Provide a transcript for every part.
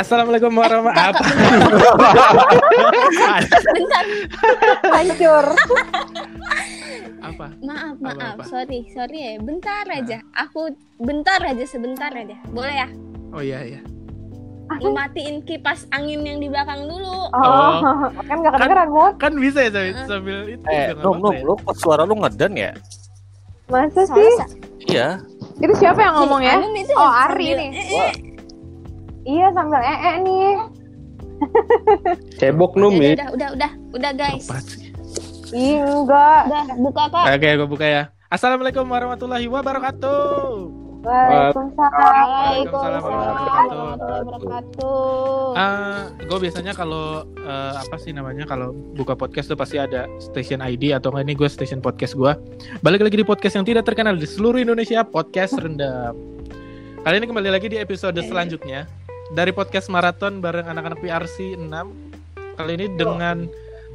Assalamualaikum warahmatullahi Bentar. Hancur. apa? Maaf, Apa, maaf. apa? Sorry, sorry ya. Bentar aja. Aku bentar aja, sebentar aja. Boleh ya? Oh iya iya. Ngematiin kipas angin yang di belakang dulu. Oh, kan gak kedengeran Mut. Kan bisa ya sambil, sambil itu. Eh, juga nggak Num, Num, apa-apa ya. lu kok suara lu ngeden ya? Masa sih? Iya. Itu siapa yang ngomong ya? Itu Oh, sambil- Ari nih. Iya sambil ee -e nih. Cebok num Udah, ya. udah, udah, udah, udah guys. Ih, enggak. Udah, buka kak. Oke, gue buka ya. Assalamualaikum warahmatullahi wabarakatuh. Waalaikumsalam. Waalaikumsalam warahmatullahi wabarakatuh. Ah, gue biasanya kalau eh, apa sih namanya kalau buka podcast tuh pasti ada station ID atau enggak ini gue station podcast gue. Balik lagi di podcast yang tidak terkenal di seluruh Indonesia, podcast rendam. Kali ini kembali lagi di episode selanjutnya dari podcast maraton bareng anak-anak PRC 6. Kali ini dengan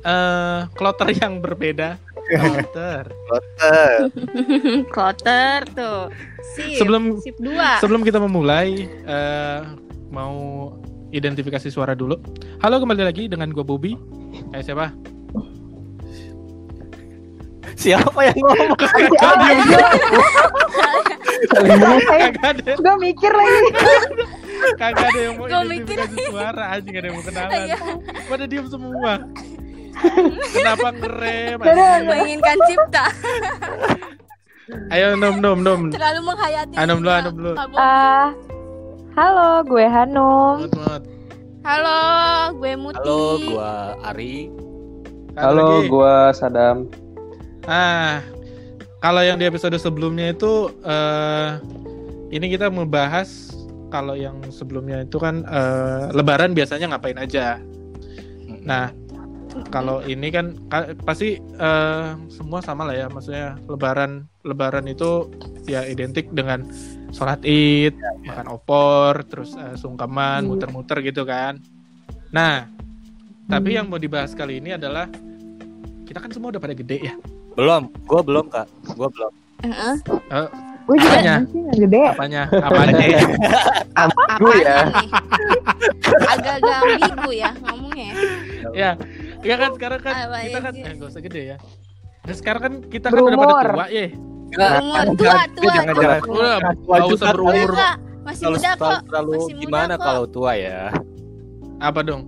eh kloter yang berbeda. Kloter. Kloter tuh. Sip. Sebelum- sip dua. Sebelum kita memulai, eh, mau identifikasi suara dulu. Halo kembali lagi dengan gue Bobby. Eh siapa? Siapa yang ngomong? Kagak Gue mikir lagi. kagak ada yang mau Gua mikir. suara aja gak ada yang mau kenalan. Iya. Pada diem semua. Kenapa ngerem? Menginginkan cipta. Ayo nom nom nom. Terlalu menghayati. Anum dulu, anum dulu. Ah, halo, gue Hanum. Halo, gue Muti. Halo, gua Ari. Halo, gua Sadam. Ah, kalau yang di episode sebelumnya itu eh ini kita membahas kalau yang sebelumnya itu kan eh, Lebaran biasanya ngapain aja. Nah, kalau ini kan ka- pasti eh, semua sama lah ya, maksudnya Lebaran Lebaran itu ya identik dengan sholat id, makan opor, terus eh, sungkeman, Hmm. muter-muter gitu kan. Nah, tapi yang mau dibahas kali ini adalah kita kan semua udah pada gede ya. Belum, gua belum, Kak. Gua belum. Heeh. Gue juga Apanya? nggak gede. Apanya? Apanya ya? Ya. Apanya nih? Agak-agak ambigu ya ngomongnya. ya, ya kan sekarang kan Apa kita ya kan eh gak usah gede ya. Nah, sekarang kan kita kan udah pada tua ya. Enggak, Umur tua, tua, jangan tua. jangan. Udah, Tua gak usah berumur. Masih muda kok. terlalu Masih muda gimana kalau tua ya? Apa dong?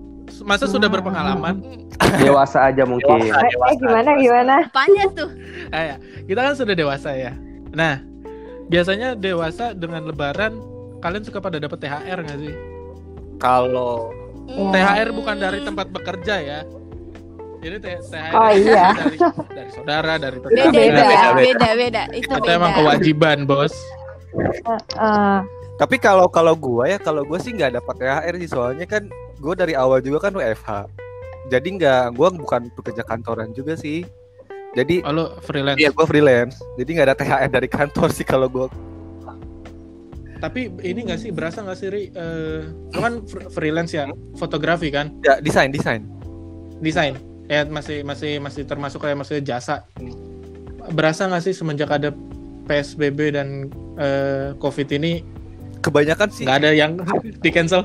Masa sudah berpengalaman? Dewasa aja mungkin. Dewasa. Eh, eh, gimana, gimana? Apanya tuh? Ah, ya. Kita kan sudah dewasa ya. Nah, biasanya dewasa dengan lebaran kalian suka pada dapat THR nggak sih? Kalau Hmm. THR bukan dari tempat bekerja ya. Jadi THR Oh, iya. dari, dari saudara, dari Beda, tetangga. beda, beda, beda, beda, Itu Itu beda. emang kewajiban, Bos. Eh, tapi kalau kalau gua ya kalau gua sih nggak dapat THR sih soalnya kan gua dari awal juga kan WFH. Jadi nggak gua bukan pekerja kantoran juga sih. Jadi Oh, lu freelance. iya gua freelance. Jadi nggak ada THR dari kantor sih kalau gua. Tapi ini nggak sih berasa nggak sih Ri? Eh, lu kan fr- freelance ya, fotografi kan, Ya desain desain. desain. Ya masih masih masih termasuk kayak maksudnya jasa. Berasa nggak sih semenjak ada PSBB dan eh, COVID ini Kebanyakan sih nggak ada yang di cancel?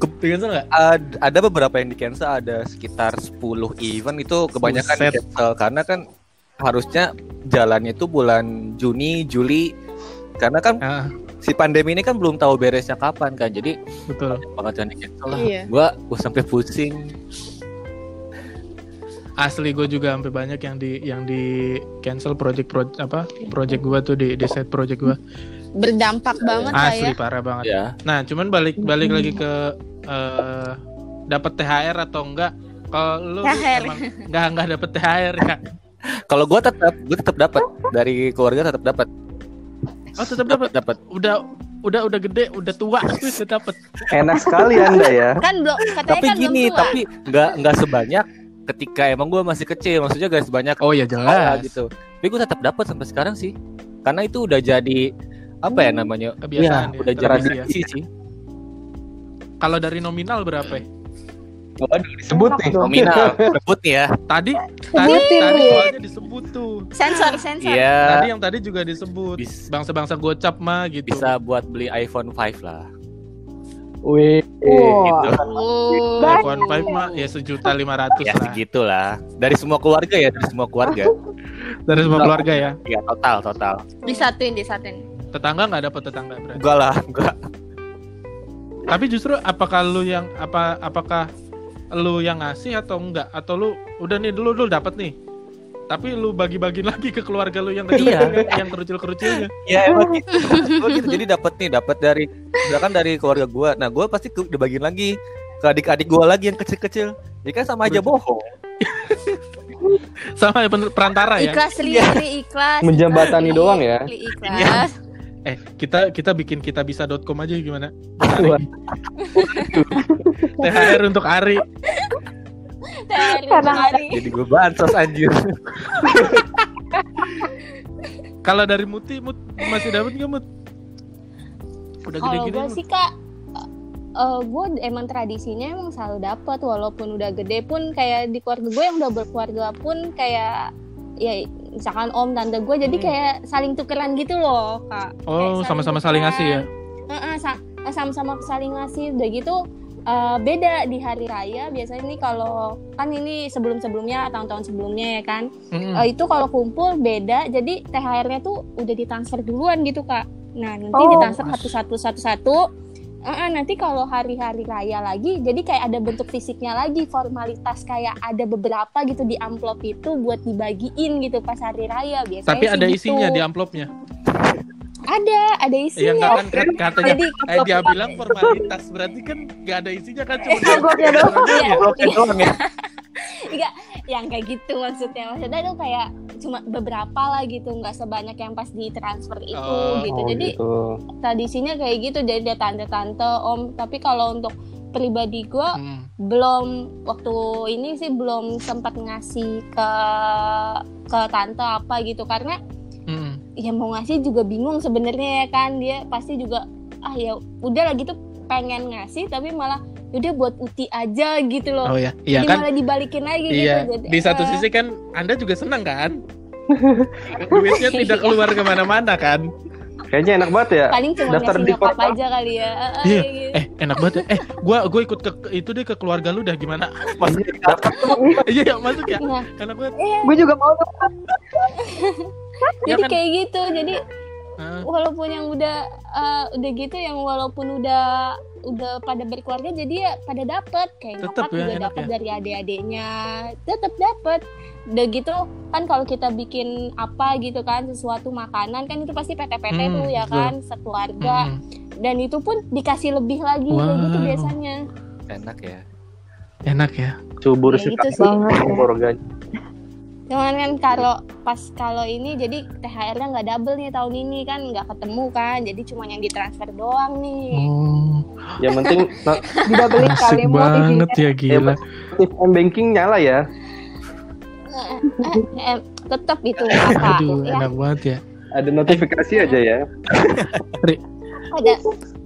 Di cancel nggak? Ad- ada beberapa yang di cancel ada sekitar 10 event itu kebanyakan di Buset. cancel karena kan harusnya jalannya itu bulan Juni Juli karena kan Ah, si pandemi ini kan belum tahu beresnya kapan kan jadi betul. banget yang di cancel lah Iya. gua gua sampai pusing Asli gue juga sampai banyak yang di yang di cancel project project apa project gua tuh di di set project gua Berdampak banget lah asli ya. parah banget. ya Nah, cuman balik balik lagi ke eh dapat THR atau enggak? Kalau lu THR. emang enggak enggak dapat THR ya? Kalau gua tetap gua tetap dapat dari keluarga tetap dapat Oh, tetap dapat. dapat Udah udah udah gede, udah tua, bisa dapat. Enak sekali Anda ya. Kan belum katanya tapi kan gini belum tua. tapi nggak nggak sebanyak ketika emang gua masih kecil maksudnya gak sebanyak Oh ya jelas. gitu tapi gua tetap dapat sampai sekarang sih karena itu udah jadi apa ya namanya Kebiasaan Iya, ya, udah jadi tradisi ya. sih Kalau dari nominal berapa? ya? Waduh, disebut nih. nominal rebut nih ya Tadi tadi tadi soalnya disebut tuh. Sensor, sensor. iya Tadi yang tadi juga disebut bangsa-bangsa gocap mah gitu. bisa buat beli iPhone 5 lah Wih. Gitu. Oh. iPhone 5 mah ya sejuta lima ratus Ya lah segitulah. Dari semua keluarga ya, dari semua keluarga. dari semua keluarga ya. Iya, total, total. Disatuin, disatuin. Tetangga nggak dapat tetangga berarti. Enggak lah, enggak. Tapi justru apakah lu yang apa apakah lu yang ngasih atau enggak atau lu udah nih dulu lu dapat nih. Tapi lu bagi-bagi lagi ke keluarga lu yang kecil Iya. yang kerucil-kerucilnya. Ya emang gitu. Gitu. Jadi dapat nih, dapat dari misalkan dari keluarga gua. Nah, gua pasti ke- dibagiin lagi ke adik-adik gua lagi yang kecil-kecil. Jadi kan sama aja bohong. Sama ya perantara ya. Ikhlas, Ri, Ri, ikhlas. Menjembatani ikhlas, doang ya. Ikhlas. Eh, kita kita bikin kita bisa.com aja gimana? THR untuk Ari. Dari Kadang- hari. Jadi gua bansos anjir. Kalau dari Muti, Mut masih dapat nggak Mut? Udah Kalau gede-gede. gue Mut. sih kak, eh gue emang tradisinya emang selalu dapat walaupun udah gede pun kayak di keluarga gue yang udah berkeluarga pun kayak ya misalkan om tante gue jadi Hmm. kayak saling tukeran gitu loh kak. Oh, sama-sama saling ngasih ya. Heeh, sa- sama-sama saling ngasih udah gitu eh, beda di hari raya biasanya nih kalau kan ini sebelum-sebelumnya tahun-tahun sebelumnya ya kan Mm-mm. Eh, itu kalau kumpul beda jadi THR-nya tuh udah ditransfer duluan gitu kak nah nanti Oh. ditransfer satu-satu satu-satu Eh, eh, nanti kalau hari-hari raya lagi jadi kayak ada bentuk fisiknya lagi formalitas kayak ada beberapa gitu di amplop itu buat dibagiin gitu pas hari raya biasanya Tapi sih ada gitu. isinya di amplopnya. ada ada Iya isinya enggak kan kat- katanya jadi eh, dia bilang formalitas berarti kan nggak ada isinya kan cuma Amplopnya doang. Iya, Bloknya doang ya. Enggak, yang kayak gitu maksudnya. Maksudnya itu kayak cuma beberapa lah gitu, nggak sebanyak yang pas ditransfer itu Oh, gitu. Oh, Jadi gitu. tradisinya kayak gitu, jadi dia tante-tante, om. Tapi kalau untuk pribadi gue Hmm. belum waktu ini sih belum sempat ngasih ke ke tante apa gitu karena Hmm. ya mau ngasih juga bingung sebenarnya ya kan dia pasti juga ah ya udah lah gitu pengen ngasih tapi malah udah buat uti aja gitu loh Oh ya, iya jadi kan? malah dibalikin lagi Iya. gitu Jadi, Di satu eh, sisi kan Anda juga senang kan? Duitnya tidak keluar ke mana-mana kan? Kayaknya enak banget ya. paling cuma Daftar di portal. aja kali ya Eh, Iya. gitu. Eh, enak banget ya. Eh, gua gua ikut ke itu deh ke keluarga lu dah gimana? Masuk Iya, ya, masuk ya. Nah, Enak banget. Gue juga mau. Ya jadi kan? kayak gitu jadi Heeh. walaupun yang udah eh, udah gitu yang walaupun udah udah pada berkeluarga jadi ya pada dapet kayak Tetep nyokap ya, juga dapat ya. dari adik-adiknya tetap dapat udah gitu kan kalau kita bikin apa gitu kan sesuatu makanan kan itu pasti PT-PT Hmm, tuh ya betul. kan sekeluarga Mm. dan itu pun dikasih lebih lagi kayak gitu Wow. biasanya enak ya. Enak ya. Subur Ya sih gitu sih. Banget ya. Cuman kan kalau pas kalau ini jadi THR-nya nggak double nih tahun ini kan nggak ketemu kan jadi cuma yang ditransfer doang nih. Oh, Yang penting Didabelin kali banget ya gila. notif m banking nyala ya. Eh, eh, eh, tetap itu apa Aduh, ya enak banget ya. Ada notifikasi aja ya. ada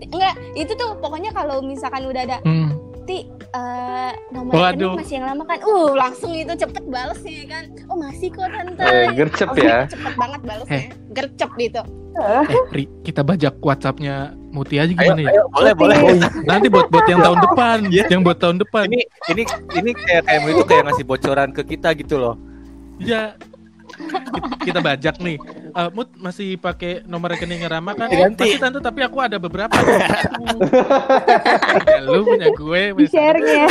enggak itu tuh pokoknya kalau misalkan udah ada Hmm. Ti eh, nomor Waduh. rekening masih yang lama kan uh langsung itu cepet balesnya kan oh masih kok tante Eh, gercep Oh, ya. cepet banget balesnya Eh. gercep gitu Eh, Ri, kita bajak WhatsApp-nya Muti aja Ayo, gimana ya? ayo, boleh, boleh. Nanti buat buat yang tahun depan, Iya. yang buat tahun depan. Ini ini ini kayak kayak itu kayak ngasih bocoran ke kita gitu loh. Ya. Kita- bajak nih. Eh, Mut masih pakai nomor rekeningnya Rama kan? Ganti. Masih tante tapi aku ada beberapa. Ya, lu punya gue. Di share-nya.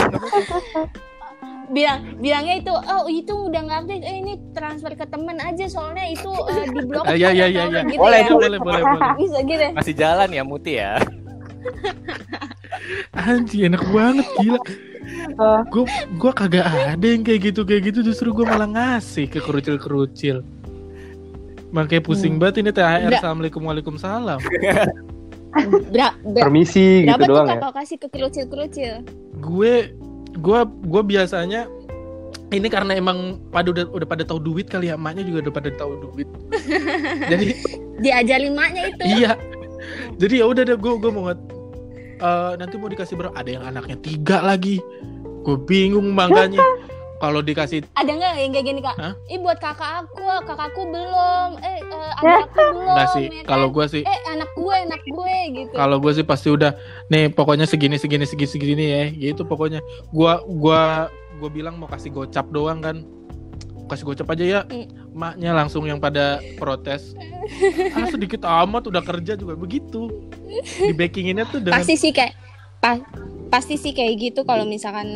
bilang bilangnya itu oh itu udah nggak update eh ini transfer ke temen aja soalnya itu eh, di blok iya, iya, iya. gitu Boleh, ya. boleh, boleh, boleh. bisa gitu Masih jalan ya Muti ya. Anjir enak banget gila. Gue gua kagak ada yang kayak gitu kayak gitu justru gue malah ngasih ke kerucil-kerucil. Makanya pusing banget ini THR. Enggak. Assalamualaikum waalaikumsalam. Bra- bra- Permisi berapa gitu doang ya. kalau kasih ke kerucil-kerucil Gue gue gue biasanya ini karena emang pada udah udah pada tahu duit kali ya emaknya juga udah pada tahu duit. Jadi diajarin maknya itu iya. Jadi ya udah deh gue gue mau eh, nanti mau dikasih berapa? Ada yang anaknya tiga lagi. Gue bingung makanya. kalau dikasih Ada nggak yang kayak gini kak? Hah? Ih buat kakak aku, kakakku belum. Eh, eh adik aku belum. enggak sih ya kan? kalau gue sih eh anak gue, anak gue gitu. kalau gue sih pasti udah nih pokoknya segini segini segini segini ya gitu pokoknya gua gua gua bilang mau kasih gocap doang kan kasih gocap aja ya Mm. maknya langsung yang pada protes ah sedikit amat udah kerja juga begitu di backinginnya tuh dengan pasti sih kayak pa- pasti sih kayak gitu kalau misalkan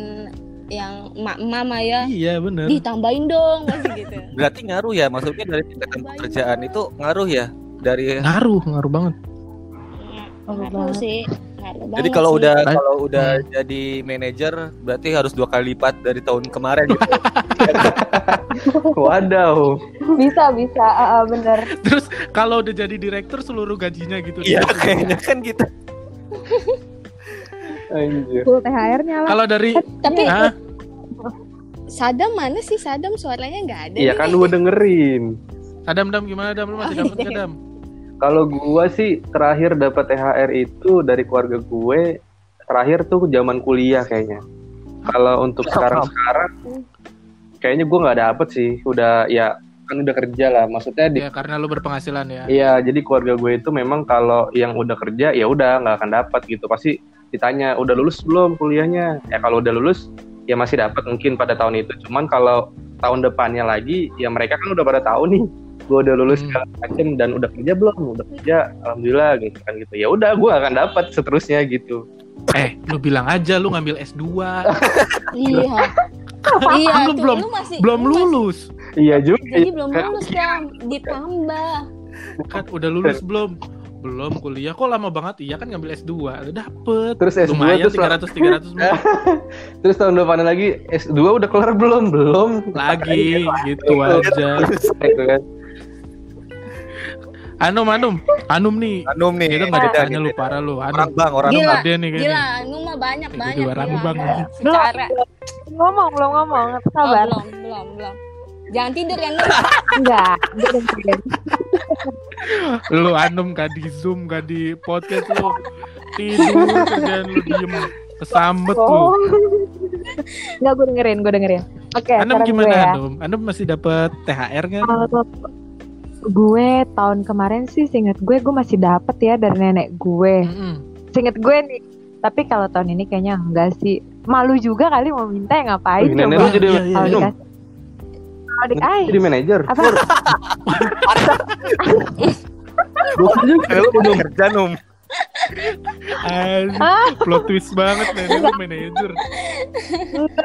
yang emak mama ya iya bener ditambahin dong pasti gitu. Berarti ngaruh ya, maksudnya dari tingkatan pekerjaan itu ngaruh ya dari ngaruh ngaruh banget Ngaruh sih. Ngaruh Jadi banget kalau sih. udah kalau udah Hmm. jadi manajer berarti harus dua kali lipat dari tahun kemarin gitu. Wadaw. Bisa, bisa. Ah, bener. terus kalau udah jadi direktur seluruh gajinya gitu Iya kayaknya kan gitu. Anjir. Full THR-nya lah. kalau dari Tapi ah Sadam mana sih Sadam suaranya nggak ada. Iya kan gue dengerin. Adam Dam gimana Dam lu masih Oh, dapat nggak Dam Kalau gua sih terakhir dapat THR itu dari keluarga gue terakhir tuh zaman kuliah kayaknya. Kalau untuk sekarang sekarang kayaknya gua nggak dapet sih. Udah ya kan udah kerja lah. Maksudnya di ya karena lu berpenghasilan ya Iya, jadi keluarga gue itu memang kalau yang udah kerja ya udah nggak akan dapat gitu. Pasti ditanya udah lulus belum kuliahnya? Ya kalau udah lulus ya masih dapat mungkin pada tahun itu. Cuman kalau tahun depannya lagi ya mereka kan udah pada tahu nih gue udah lulus Hmm. segala macem dan udah kerja belum? Udah kerja, alhamdulillah gitu kan gitu. Ya udah gue akan dapat seterusnya gitu. eh lu bilang aja lu ngambil S2 Iya. iya Kan lu tuh, belum- lu masih belum lu masih- lulus Iya juga. Jadi belum Kan- lulus kan ditambah. kan udah lulus belum belum kuliah kok lama banget iya kan ngambil S2 Lu dapet Terus S2 lumayan terus 300 300 mah. Terus tahun depannya lagi S2 udah kelar belum? Belum. lagi gitu aja Gitu kan. Anum Anum Anum nih Anum nih. kita nggak beda ditanya nih, lu beda. parah lu Orang Anum bang, orang Gila. dia nih Gila, kayaknya anu mah banyak Jadi banyak. dua gila. rambut, Bang. Secara Ngomong, belum ngomong. oh, Sabar. belum, belum, belum. Jangan tidur ya, Nu. Enggak. Dengerin. Lu Anum gak di zoom gak di podcast lu tidur kerjaan lu diem kesambet lu Oh. Enggak, gue dengerin, gue dengerin. Oke, Anum sekarang gimana ya. Anum Anum masih dapat THR kan gue tahun kemarin sih seinget gue gue masih dapet ya dari nenek gue. Mm-mm. Seinget gue nih. Tapi kalau tahun ini kayaknya enggak sih. Malu juga kali mau minta ya ngapain Wih, nenek coba. lu jadi Iya, iya, Kalau di ay, jadi manajer. apa? Bukan juga. Lu udah kerja num. Ah. plot twist banget nenek lu manajer Enggak,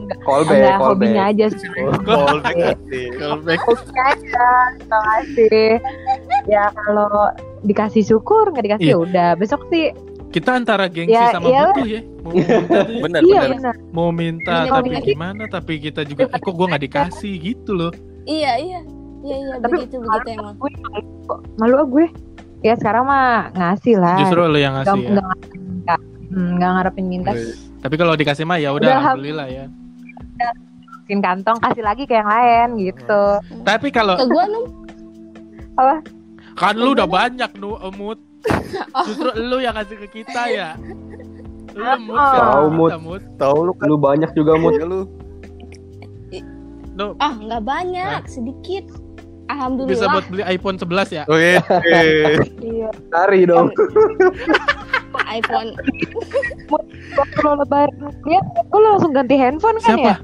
enggak. Callback, callback. hobinya aja sih. Callback. Callback. Hobinya aja, terima kasih. Ya kalau dikasih syukur, nggak dikasih Iya. ya udah. Besok sih, kita antara gengsi Ya, sama iyalah. butuh ya mau minta ya. Bener, iya bener. mau minta Bener, tapi bener. gimana tapi kita juga eh, kok gue nggak dikasih gitu loh Iya, iya. Iya, iya, Tapi begitu, begitu emang. Gue malu, malu ah gue. Ya sekarang mah ngasih lah. justru lo yang Nggak ngasih ya nggak ngarepin minta. Hmm, nggak ngarepin minta. tapi kalau dikasih mah ya udah alhamdulillah ya Masukin kantong kasih lagi ke yang lain gitu. tapi kalau Ke gua, Nu. kan lu udah banyak nu emut justru lu yang kasih ke kita ya lu mut Oh. Tahu, mut Tahu lu kan Lu banyak juga mut. ya lu. lu Ah, nggak banyak, sedikit. bisa Alhamdulillah. buat beli iPhone 11 ya Oh, iya. Iya. Cari dong. iPhone. Lo lebaran, ya, lo langsung ganti handphone kan siapa ya?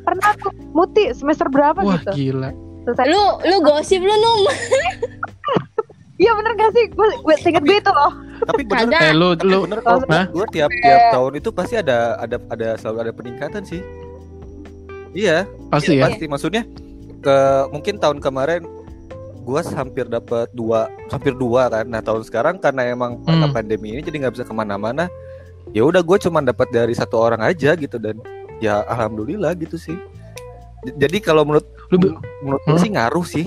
Pernah tuh muti semester berapa wah gitu? gila Selesai. Lu lu gosip lu, Num. Iya bener gak sih? Gue, gue inget gue itu loh. Tapi bener Kagak. eh lu lu bener kalau gue tiap tiap tahun itu pasti ada ada ada selalu ada peningkatan sih. Iya, pasti ya pasti maksudnya ke mungkin tahun kemarin gua hampir dapat dua hampir dua kan nah tahun sekarang karena emang karena Hmm. pandemi ini jadi nggak bisa ke mana-mana ya udah gue cuma dapat dari satu orang aja gitu dan ya alhamdulillah gitu sih jadi kalau menurut lu menurut gue Hmm? sih ngaruh sih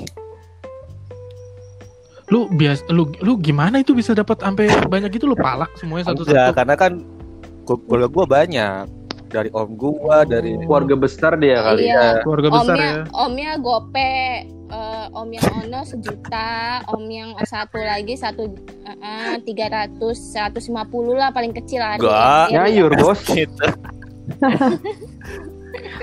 lu bias lu lu gimana itu bisa dapat sampai banyak gitu lu palak semuanya Enggak, satu-satu karena kan keluarga gue banyak dari om gua dari Keluarga besar dia kali Iya. ya. keluarga besar omnya, ya omnya gope, eh, om yang ono sejuta, om yang satu lagi satu tiga ratus, seratus lima puluh lah paling kecil hari. Enggak. Ya, Nyayur bos. gitu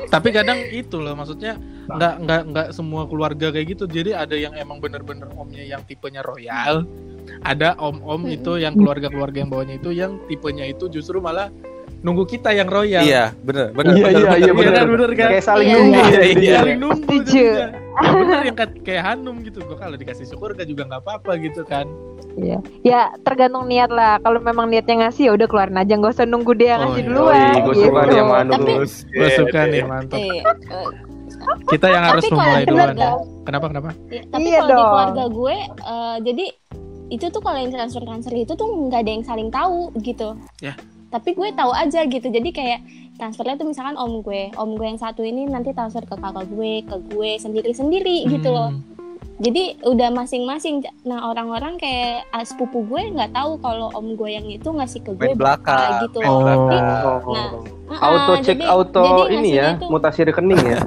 Tapi kadang itu loh maksudnya nggak nggak nggak semua keluarga kayak gitu. Jadi ada yang emang bener-bener omnya yang tipenya royal. Ada om-om itu yang keluarga-keluarga yang bawahnya itu yang tipenya itu justru malah nunggu kita yang royal. Iya, bener, bener. Iya bener, iya bener. iya Bener, benar. bener kan? Kayak saling Iya, nunggu. iya, ya. iya. Saling nunggu. Bener yang kayak Hanum gitu. Gue kalau dikasih surga juga nggak apa-apa gitu kan. Iya. Ya tergantung niat lah. Kalau memang niatnya ngasih ya udah keluarin aja, nggak usah nunggu dia Oh, ngasih iya. duluan. Gue gitu. suka nih sama. Tapi- Gue suka nih mantap. Iya. Kita yang harus memulai duluan. Kenapa kenapa? Ya, tapi Iya kalau di keluarga gue, eh, jadi itu tuh kalau yang transfer transfer itu tuh nggak ada yang saling tahu gitu. Ya. Tapi gue tahu aja gitu. Jadi kayak transfernya tuh misalkan om gue, om gue yang satu ini nanti transfer ke kakak gue, ke gue sendiri sendiri gitu loh. Hmm. Jadi udah masing-masing. Nah orang-orang kayak sepupu gue nggak tahu kalau om gue yang itu ngasih ke gue belakang. gitu. main Oh. belakang. Nah, Ah, Auto cek jadi- auto jadi ini ya, tuh- mutasi rekening ya.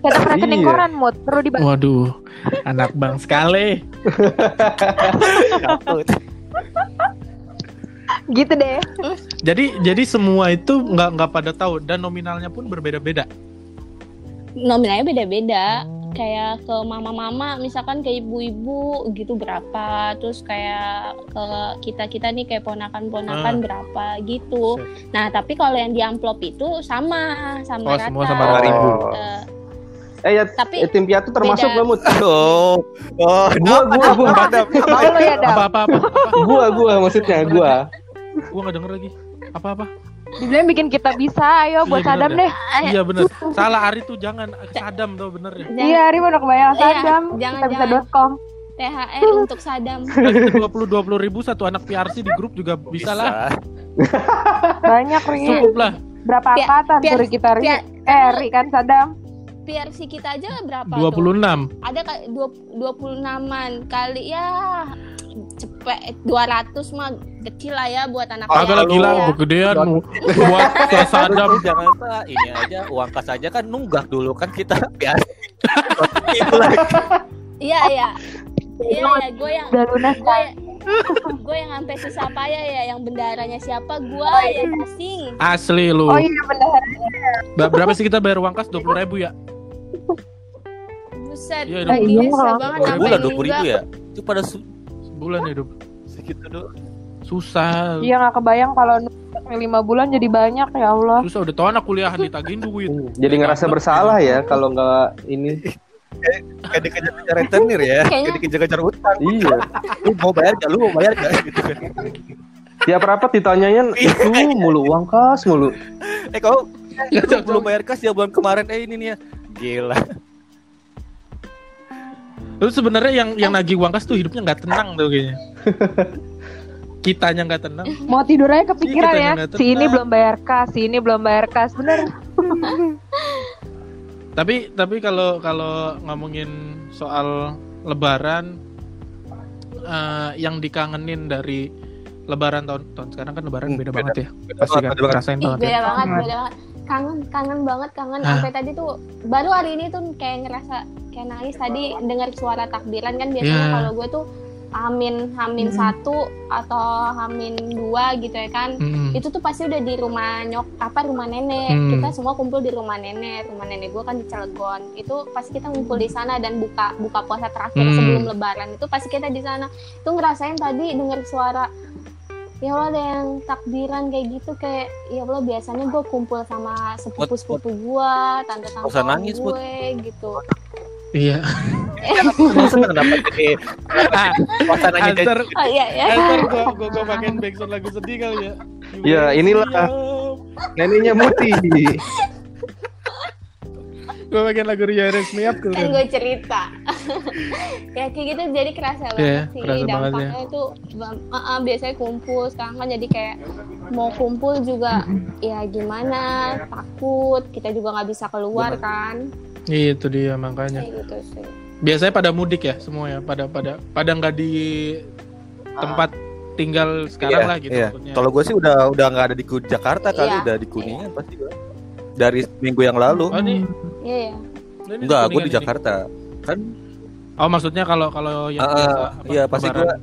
Kata rekening Iya. koran mood perlu dibantu. Waduh, anak bang sekali. Gitu deh. Jadi jadi semua itu nggak nggak pada tahu dan nominalnya pun berbeda-beda. nominalnya beda-beda kayak ke mama-mama misalkan ke ibu-ibu gitu berapa terus kayak ke kita-kita nih kayak ponakan-ponakan Ah. berapa gitu nah tapi kalau yang di amplop itu sama sama Oh, rata semua sama Oh. rata. Eh, Eh ya, tapi eh, tim piatu termasuk beda. gak mut? Oh, oh, Gua gua gua ya apa apa? apa? gua gua maksudnya gua. Gua nggak denger lagi. Apa apa? Dibilang bikin kita bisa, ayo buat Iya, Sadam bener deh. Iya bener. Salah Ari tuh jangan Sadam tuh bener ya. jangan- Iya, Ari mau kebayang Iya, Sadam. jangan, Kita bisa .com. THR untuk Sadam Dua puluh dua puluh ribu satu anak PRC di grup juga bisa lah. Banyak Ri. Cukup lah. Berapa Piar- angkatan piar- tuh Ri kita Ri? piar- Eh, Ri kan Sadam. PRC kita aja berapa Dua tuh? puluh enam. ada kayak dua dua puluh enaman kali ya 200 mah kecil lah ya buat anak Agak lah PRC gila, ya. kegedean buat ke Sadam. Jangan Pak, ini aja uang kas aja kan nunggak dulu kan kita itu lagi. Iya iya. Iya ya, gue yang Udah lunas gue gue yang sampai susah payah ya, yang bendaharanya siapa gue yang casing. Asli lu. Oh iya benar. Ba- Berapa sih kita bayar uang kas? Dua puluh ribu ya? Buset, Iya, luar iya, iya, biasa kalau- banget Per sampai bulan dua ribu nunggak. ya. Itu pada Sebulan hidup. segitu doang. Susah. Iya nggak kebayang kalau lima bulan jadi banyak ya Allah. Susah udah tau anak kuliahan ditagihin duit. Jadi ngerasa bersalah ya kalau nggak ini. Kayak dikejar-kejar rentenir ya. Kayak dikejar-kejar utang. Iya. Lu mau bayar gak? Lu mau bayar gak? Gitu kan. Tiap rapat ditanyain itu mulu uang kas mulu. Eh kau lu belum bayar kas ya bulan kemarin eh ini nih ya. Gila. Lu sebenarnya yang yang nagih uang kas tuh hidupnya nggak tenang tuh kayaknya. Kitanya nggak tenang. Mau tidur aja kepikiran Iya, ya. Si ini belum bayar kas, si ini belum bayar kas. Bener. Tapi tapi kalau kalau ngomongin soal Lebaran eh, yang dikangenin dari Lebaran tahun tahun sekarang kan Lebaran Hmm, beda, beda. banget ya. Beda Pasti kan ngerasain banget ya. beda banget, beda banget. Kangen, kangen banget, kangen. Ah. Sampai tadi tuh baru hari ini tuh kayak ngerasa kayak nangis tadi dengar suara takbiran kan biasanya Iya. kalau gue tuh Amin Hamin Hmm. satu atau Hamin dua gitu ya kan. Mm-mm. itu tuh pasti udah di rumah nyok apa rumah nenek Hmm. kita semua kumpul di rumah nenek rumah nenek gue kan di Cilegon itu pasti kita ngumpul di sana dan buka buka puasa terakhir Hmm. sebelum lebaran itu pasti kita di sana itu ngerasain tadi dengar suara ya Allah ada yang takbiran kayak gitu kayak ya Allah biasanya gue kumpul sama sepupu sepupu gue tante tante Nggak usah nangis, gue gitu Iya. Seneng dapat ini. Suasananya jadi Ntar oh iya ya ntar gua gua gua pakein backsound lagu sedih kali ya. Ya, inilah. Neneknya Muti. Gua pakein lagu Ria Resmi Up kan gue cerita. Ya kayak gitu jadi kerasa banget Iya, sih. kerasa banget dampaknya itu bam- uh, uh, biasanya kumpul sekarang kan jadi kayak mau kumpul juga ya gimana takut kita juga nggak bisa keluar kan. Itu dia makanya. kayak gitu sih. Biasanya pada mudik ya semua ya, pada pada pada nggak di tempat tinggal sekarang Iya, lah gitu iya. Kalau gue sih udah udah nggak ada di Jakarta kali, Iya. udah di Kuningan pasti gue. Dari minggu yang lalu. Oh, ini, iya ya ini Enggak, gue Kuningan di ini. Jakarta. Kan Oh maksudnya kalau kalau yang biasa, apa, iya pasti gue lebaran.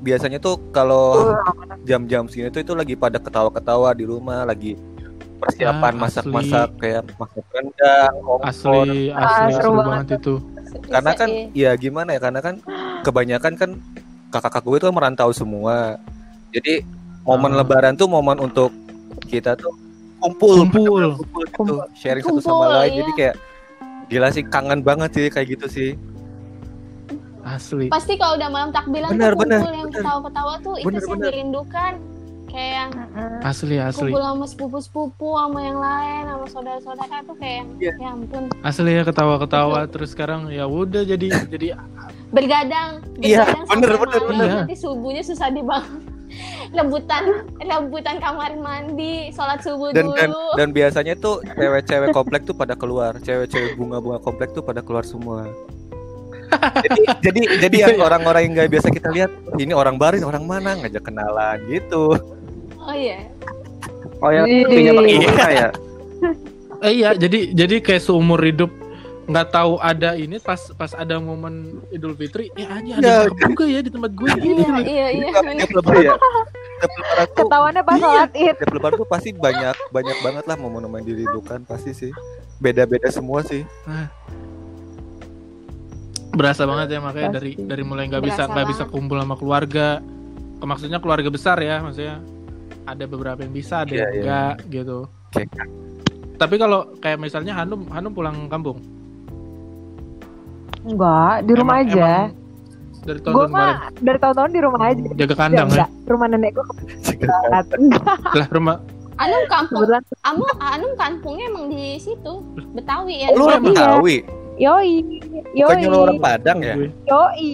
biasanya tuh kalau jam-jam segini tuh itu lagi pada ketawa-ketawa di rumah lagi persiapan Ah, masak-masak kayak masak rendang, opor. asli Ah, asli seru banget banget itu Karena kan Iya. ya gimana ya? Karena kan kebanyakan kan kakak-kakak gue itu kan merantau semua. Jadi momen Ah. lebaran tuh momen untuk kita tuh kumpul, Kumpul. kumpul gitu, Kumpul. sharing satu Kumpul, sama lain. iya. Jadi kayak gila sih kangen banget sih kayak gitu sih. asli pasti kalau udah malam takbiran Bener, tuh kumpul bener, yang bener. ketawa-ketawa tuh itu Bener, sih yang bener. dirindukan kayak yang asli asli kumpul sama sepupu-sepupu sama yang lain sama saudara-saudara tuh kayak yang Iya. ya ampun asli ya ketawa-ketawa terus sekarang ya udah jadi jadi bergadang Iya, bergadang bener, sampai bener, malam, bener. nanti subuhnya susah dibangun rebutan rebutan kamar mandi sholat subuh Dan dan dulu dan biasanya tuh cewek-cewek komplek tuh pada keluar, cewek-cewek bunga-bunga komplek tuh pada keluar semua. jadi jadi jadi yang orang-orang yang nggak biasa kita lihat ini orang baru ini orang mana ngajak kenalan gitu. oh iya Oh ya, Widih. punya pakai bunga ya. eh, iya jadi jadi kayak seumur hidup nggak tahu ada ini pas pas ada momen Idul Fitri ya aja ada Ya. juga ya di tempat gue gitu iya iya iya bener. Tiap lebaran, Iya. tiap lebaran tuh Ketahuannya pas Iya. sholat id. tiap lebaran tuh pasti banyak banyak banget lah momen-momen dirindukan pasti sih. Beda-beda semua sih. berasa banget ya makanya Pasti. dari dari mulai nggak bisa nggak bisa kumpul sama keluarga maksudnya keluarga besar ya maksudnya ada beberapa yang bisa ada Iya, yang iya. enggak gitu Oke. tapi kalau kayak misalnya Hanum Hanum pulang kampung Enggak, di rumah Emang- aja. emang dari tahun Gue kemarin mah dari tahun-tahun di rumah aja. jaga kandang ya enggak, rumah nenek gue lah rumah Anum kampung kebetulan. Anu Anum kampungnya emang di situ Betawi ya Lu orang emang? Betawi, Yoi, yoi, bukannya lu orang Padang ya? yoi.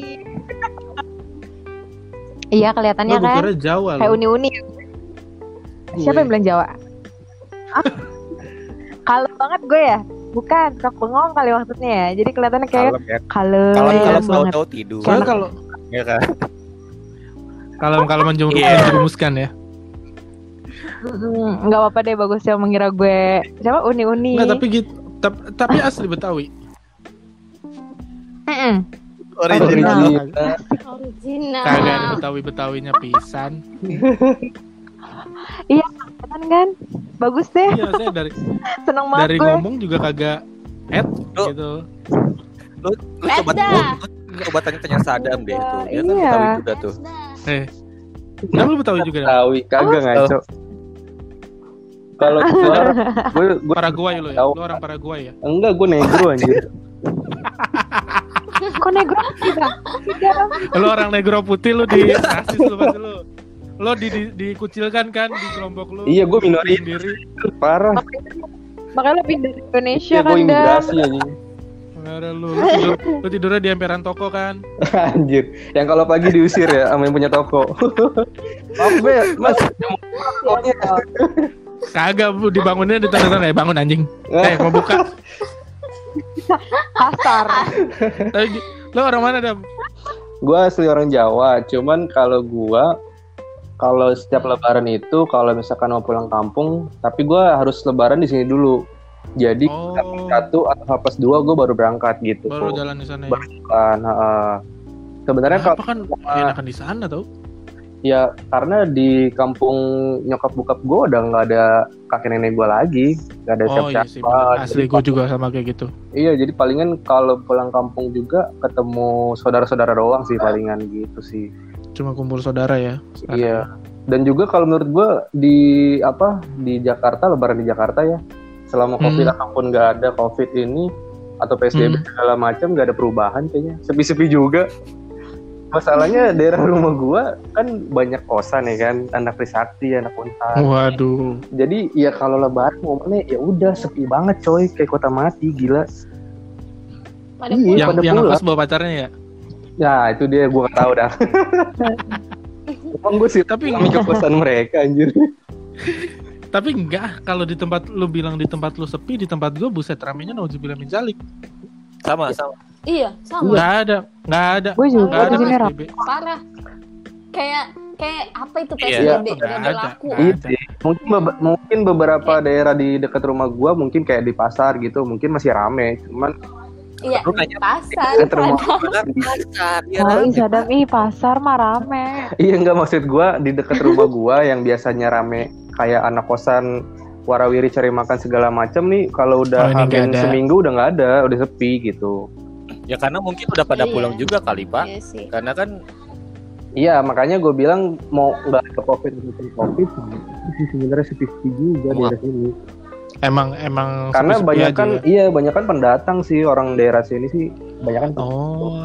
Iya kelihatannya kan Jawa kayak uni-uni. Siapa yang bilang Jawa? Kalau banget gue ya, bukan sok bengong kali maksudnya ya. Jadi kelihatannya kayak Kalem ya. kalem kalau banget. tahu-tahu tidur. Soalnya kalau Ya kan? kalau kalau menjerumuskan ya Mm, Nggak apa-apa deh bagus yang mengira gue siapa uni-uni. Enggak tapi gitu tap- tapi asli Betawi Mm-mm. Original. Kagak Original kagak Betawi Betawinya pisan Kan kan? Bagus deh, iya saya dari seneng banget dari gue. ngomong juga kagak head Lu- gitu Lu, lu coba lu, lu coba tanya-tanya Sadam deh itu. Dia kan Iya. Betawi juga tuh. Eh Nah, lu Betawi juga dah? Tawi kagak ngaco. Kalau gua gue gue Paraguay lu ya? Lu orang Paraguay ya? enggak gue negro anjir. Kok negro tidak? Tidak. Lu orang negro putih lu di rasis lu pasti lu. Lu di, di, dikucilkan kan di kelompok lu. Iya, gua minoritas. sendiri. Parah. Makanya lebih dari Indonesia Ya gue kan dah. imigrasi anjing. Ada lu. Lu, tidur, lu tidurnya di emperan toko kan? Anjir. Yang kalau pagi diusir ya sama yang punya toko. Maaf be, Mas. Kagak bu dibangunnya di tanda eh bangun anjing. Eh mau buka. Kasar. Tapi lu orang mana dah? Gue asli orang Jawa, cuman kalau gua kalau setiap lebaran itu kalau misalkan mau pulang kampung, tapi gua harus lebaran di sini dulu. Jadi Oh. H+1 satu atau H plus dua gue baru berangkat gitu. Baru jalan di sana ya. Kan, heeh. Sebenarnya kalau kan enakan di sana tau? ya karena di kampung nyokap bokap gue udah nggak ada kakek nenek gue lagi, nggak ada Oh siapa iya sih. bener. Asli gue juga sama kayak gitu. Iya, jadi palingan kalau pulang kampung juga ketemu saudara-saudara doang sih palingan gitu sih. Cuma kumpul saudara ya. sekarang. Iya. Dan juga kalau menurut gue di apa di Jakarta lebaran di Jakarta ya selama Hmm. covid ataupun nggak ada covid ini atau psbb Hmm. segala macam nggak ada perubahan kayaknya sepi-sepi juga. Masalahnya daerah rumah gua kan banyak kosan ya kan, anak Trisakti, anak Untar. Waduh. Jadi ya kalau lebaran momennya ya udah sepi banget coy, kayak kota mati gila. pada Iya. Yang pada yang pulang. ngekos bawa pacarnya ya? Ya itu dia gua gak tahu dah. Emang gue sih Tapi ke kosan mereka anjir. tapi enggak kalau di tempat lu bilang di tempat lu sepi di tempat gue buset ramenya nauzubillah min zalik. Sama sama. iya sama Enggak ada, enggak ada. Gue juga Enggak ada. PSBB. parah kayak kayak apa itu Iya, PSBB nggak udah ada, berlaku Iya ada. Mungkin bebe- mungkin beberapa daerah di dekat rumah gua mungkin kayak di pasar gitu, mungkin masih rame. Cuman iya Lu nanya pasar padahal. Pasar, ya Oh, Sadam, ih pasar mah rame. Iya enggak maksud gua di dekat rumah gua yang biasanya rame kayak anak kosan warawiri cari makan segala macam nih kalau udah Oh, ada. seminggu udah nggak ada udah sepi gitu Ya karena mungkin udah pada Iya. pulang juga kali pak. Iya sih. Karena kan iya makanya gue bilang mau nggak ada covid covid sebenarnya sepi juga daerah sini Emang emang karena banyak kan ya? iya banyak kan pendatang sih orang daerah sini sih banyak kan Oh.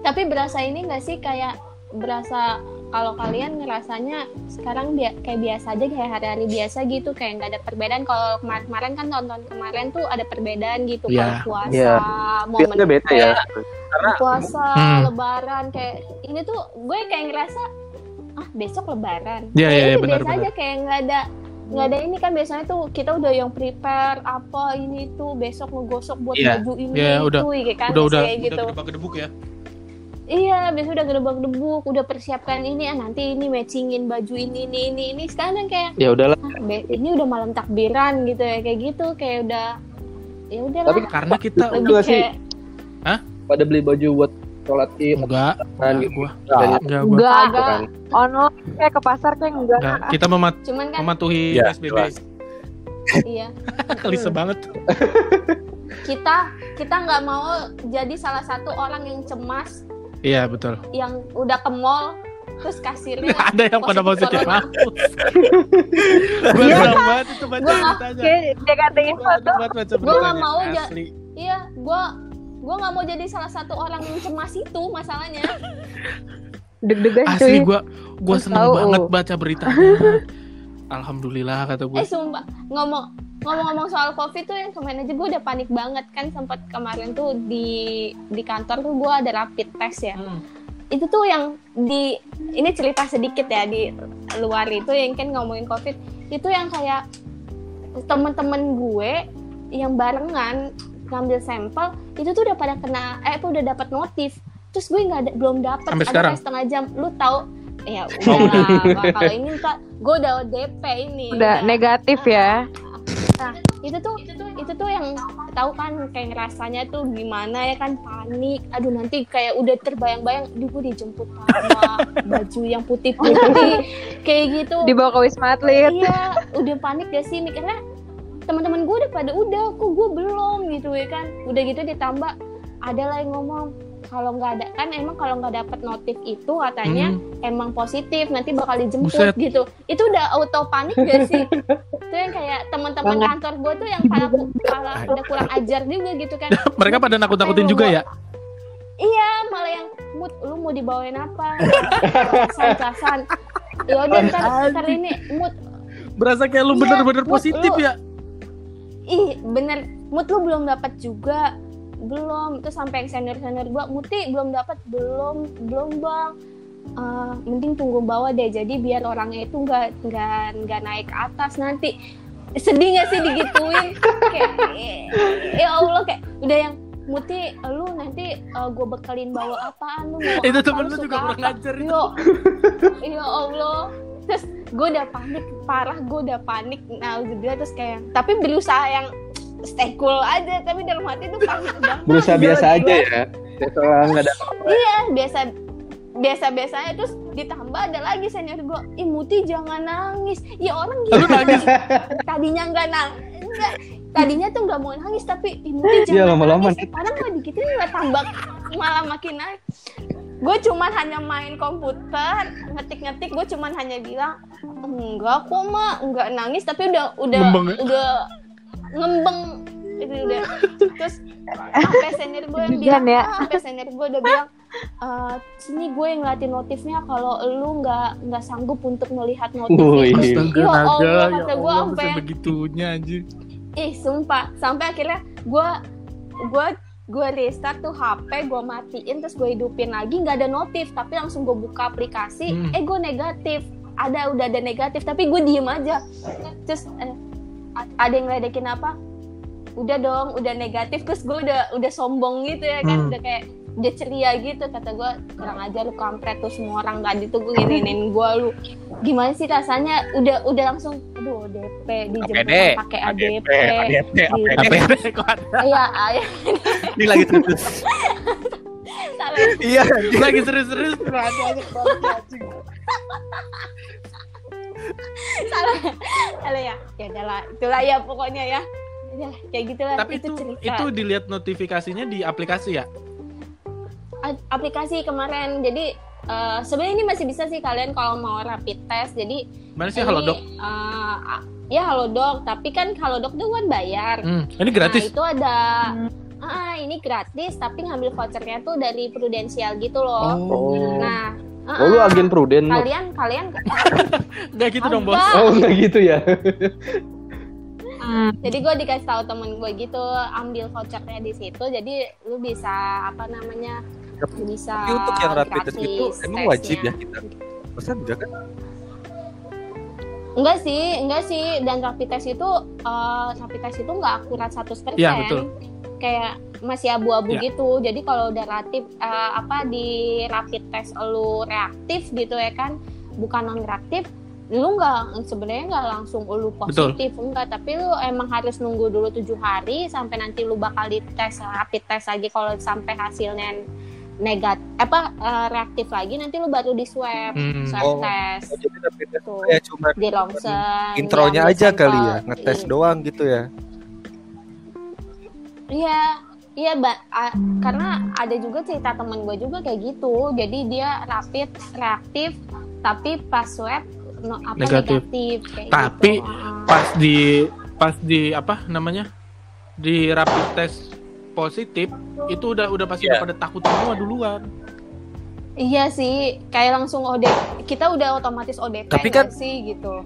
Tapi berasa ini nggak sih kayak berasa kalau kalian ngerasanya sekarang dia kayak biasa aja kayak hari-hari biasa gitu kayak nggak ada perbedaan kalau kemarin-kemarin kan tahun-tahun kemarin tuh ada perbedaan gitu Iya. kalau puasa Iya. momen biasanya beda ya kayak puasa Hmm. lebaran kayak ini tuh gue kayak ngerasa ah besok lebaran Iya, iya, ini benar, biasa benar. aja kayak nggak ada nggak ada ini kan biasanya tuh kita udah yang prepare apa ini tuh besok ngegosok buat Iya. baju ini Iya, itu udah. kayak kan udah udah kayak gitu udah gedebak-gedebuk ya. Iya, biasa udah gedebak debuk, udah persiapkan ini, ah nanti ini matchingin baju ini, ini, ini, ini. Sekarang kayak, ya udahlah ah, ini udah malam takbiran gitu ya, kayak gitu, kayak udah, ya udah Tapi. Karena kita Lebih juga sih. kayak, pada beli baju buat sholat id enggak, kan enggak gitu gua, enggak gua. Enggak, kan. online kayak ke pasar kayak enggak. Enggak. Kita memat cuman kan, mematuhi Iya, SBB. jelas. iya, Klise banget. kita kita nggak mau jadi salah satu orang yang cemas, Iya, betul. yang udah ke mall, terus kasirnya Ada yang pada positif mampus. Gue Iya. senang banget itu baca nggak- baca Gua nggak beritanya. mau. Iya, gua gua nggak mau jadi salah satu orang yang cemas itu masalahnya. deg-degan cuy. Asli gua gua Terus seneng tahu. banget baca beritanya. Alhamdulillah kata gue. Eh sumpah ngomong ngomong-ngomong soal covid tuh yang kemarin aja gue udah panik banget kan sempat kemarin tuh di di kantor tuh gue ada rapid test ya Hmm. itu tuh yang di ini cerita sedikit ya di luar itu yang kan ngomongin covid itu yang kayak temen-temen gue yang barengan ngambil sampel itu tuh udah pada kena eh udah dapat notif terus gue nggak ada belum dapat Sampai ada sekarang? setengah jam lu tahu ya udah lah kalau ini kan gue udah DP ini Udah negatif ya. Nah, itu tuh itu tuh itu tuh yang tahu kan kayak rasanya tuh gimana ya kan panik. Aduh nanti kayak udah terbayang-bayang, aduh gue dijemput sama baju yang putih-putih kayak gitu. Dibawa ke Wisma Atlet. Iya, udah panik gak sih mikirnya teman-teman gue udah pada udah, kok gue belum gitu ya kan. Udah gitu ditambah ada lah yang ngomong kalau nggak ada kan emang kalau nggak dapet notif itu katanya Hmm. emang positif nanti bakal dijemput Buset. gitu itu udah auto panik gak sih itu yang kayak teman-teman kantor gue tuh yang kalah kalah udah kurang ajar juga gitu kan Mereka pada nakut-nakutin juga ya. iya malah yang mood lu mau dibawain apa san ya udah ntar, ntar ini mood Berasa kayak lu Iya, bener-bener mood positif lu. ya. Ih bener. Mood lu belum dapat juga. Belum. Itu sampai yang senior senior gua muti belum dapat. Belum belum bang. Eh, mending tunggu bawah deh jadi biar orangnya itu nggak nggak nggak naik ke atas nanti. Sedih nggak sih digituin? Kayak ya allah kayak udah yang muti lu nanti gue bekalin bawa apaan? Lu mau Itu temen lu juga kurang apa?" ajar itu. Yo, ya Allah. Terus gue udah panik, parah gue udah panik. Nah, udah terus kayak, tapi berusaha yang stay cool aja, tapi dalam hati tuh panik banget. berusaha biasa aja ya? Biasa nggak ada Iya, biasa biasa biasanya terus ditambah ada lagi senior gue ih muti jangan nangis. Ya orang gitu nangis. tadinya nggak nangis tadinya tuh nggak mau nangis tapi ih muti Iya, jangan nangis. sekarang gue digituin nggak tambah malah makin naik gue cuman hanya main komputer ngetik-ngetik gue cuman hanya bilang enggak kok mak enggak nangis tapi udah udah Ngembeng ya? udah ngembeng itu udah terus sampai senior gue yang bilang ya. ah, sampai senior gue udah bilang "Eh, sini gue yang ngeliatin notifnya kalau lu nggak nggak sanggup untuk melihat notif Wih. itu Astaga, Ya Allah, ya kata Allah, sampai- bisa begitunya anjir. ih sumpah sampai akhirnya gue gue gue restart tuh HP gue matiin terus gue hidupin lagi nggak ada notif. Tapi langsung gue buka aplikasi Hmm. eh gue negatif. Ada udah ada negatif tapi gue diem aja. Terus eh, ada yang ngeledekin apa? Udah dong udah negatif. Terus gue udah udah sombong gitu ya kan Hmm. udah kayak udah ceria gitu. Kata gue kurang aja lu kampret tuh semua orang tadi tuh gue nginin gue lu. Gimana sih rasanya? Udah udah langsung aduh DP dijemput pakai ADP, ADP, ada? Iya, Ini lagi terus. salah. Iya. Lagi serius-serius salah. Salah ya. Ya udahlah itulah ya pokoknya ya. Ya kayak gitulah. Tapi itu cerita. itu dilihat notifikasinya di aplikasi ya. A- aplikasi kemarin. Jadi eh, sebenarnya ini masih bisa sih kalian kalau mau rapid test jadi Mana sih ini, Halodoc? eh, a- ya halodoc tapi kan halodoc itu kan bayar Hmm, ini gratis. Nah, itu ada ah ini gratis tapi ngambil vouchernya tuh dari Prudential gitu loh. Oh. Nah, ah, Oh, lu ah, agen Pruden lu. kalian kalian Enggak gitu dong, Bos. Oh, enggak gitu ya. ah, jadi gue dikasih tahu temen gue gitu ambil vouchernya di situ jadi lu bisa apa namanya bisa Tapi untuk yang rapid test itu emang wajib tesnya. ya kita. Masa enggak kan? Enggak sih, enggak sih. Dan rapid test itu, eh, rapid test itu enggak akurat 100%. Iya, betul. Kayak masih abu-abu Iya. gitu. Jadi kalau udah reaktif, eh, apa di rapid test lu reaktif gitu ya kan, bukan non reaktif, lu nggak sebenarnya nggak langsung lu positif enggak tapi lu emang harus nunggu dulu tujuh hari sampai nanti lu bakal dites rapid test lagi kalau sampai hasilnya negatif apa eh, reaktif lagi nanti lu baru di swab Hmm. swab Oh. test tuh kayak cuma di ronsen intronya diambil aja kali ya, ngetes Iya. doang gitu ya. Iya, iya, Mbak. A- karena ada juga cerita temen gue juga kayak gitu. Jadi dia rapid, reaktif, tapi pas swab no, apa Negatif. negatif. kayak Tapi gitu. Pas di pas di apa namanya? Di rapid test positif itu udah udah pasti Iya. udah pada takut semua duluan. Iya sih, kayak langsung OD. Kita udah otomatis ODP Tapi kan- sih gitu.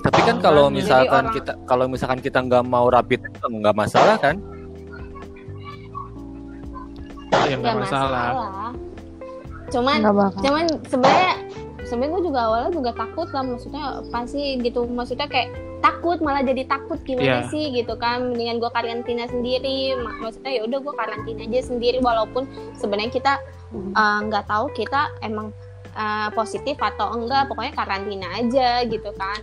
Tapi kan kalau Jadi misalkan orang- kita kalau misalkan kita nggak mau rapid nggak masalah kan? Ya nggak Nggak masalah. Cuman cuman sebenarnya sebenarnya gue juga awalnya juga takut lah maksudnya pasti gitu maksudnya kayak takut malah jadi takut gimana Iya. sih gitu kan mendingan gue karantina sendiri Mak- maksudnya ya udah gue karantina aja sendiri walaupun sebenarnya kita uh, nggak tahu kita emang uh, positif atau enggak pokoknya karantina aja gitu kan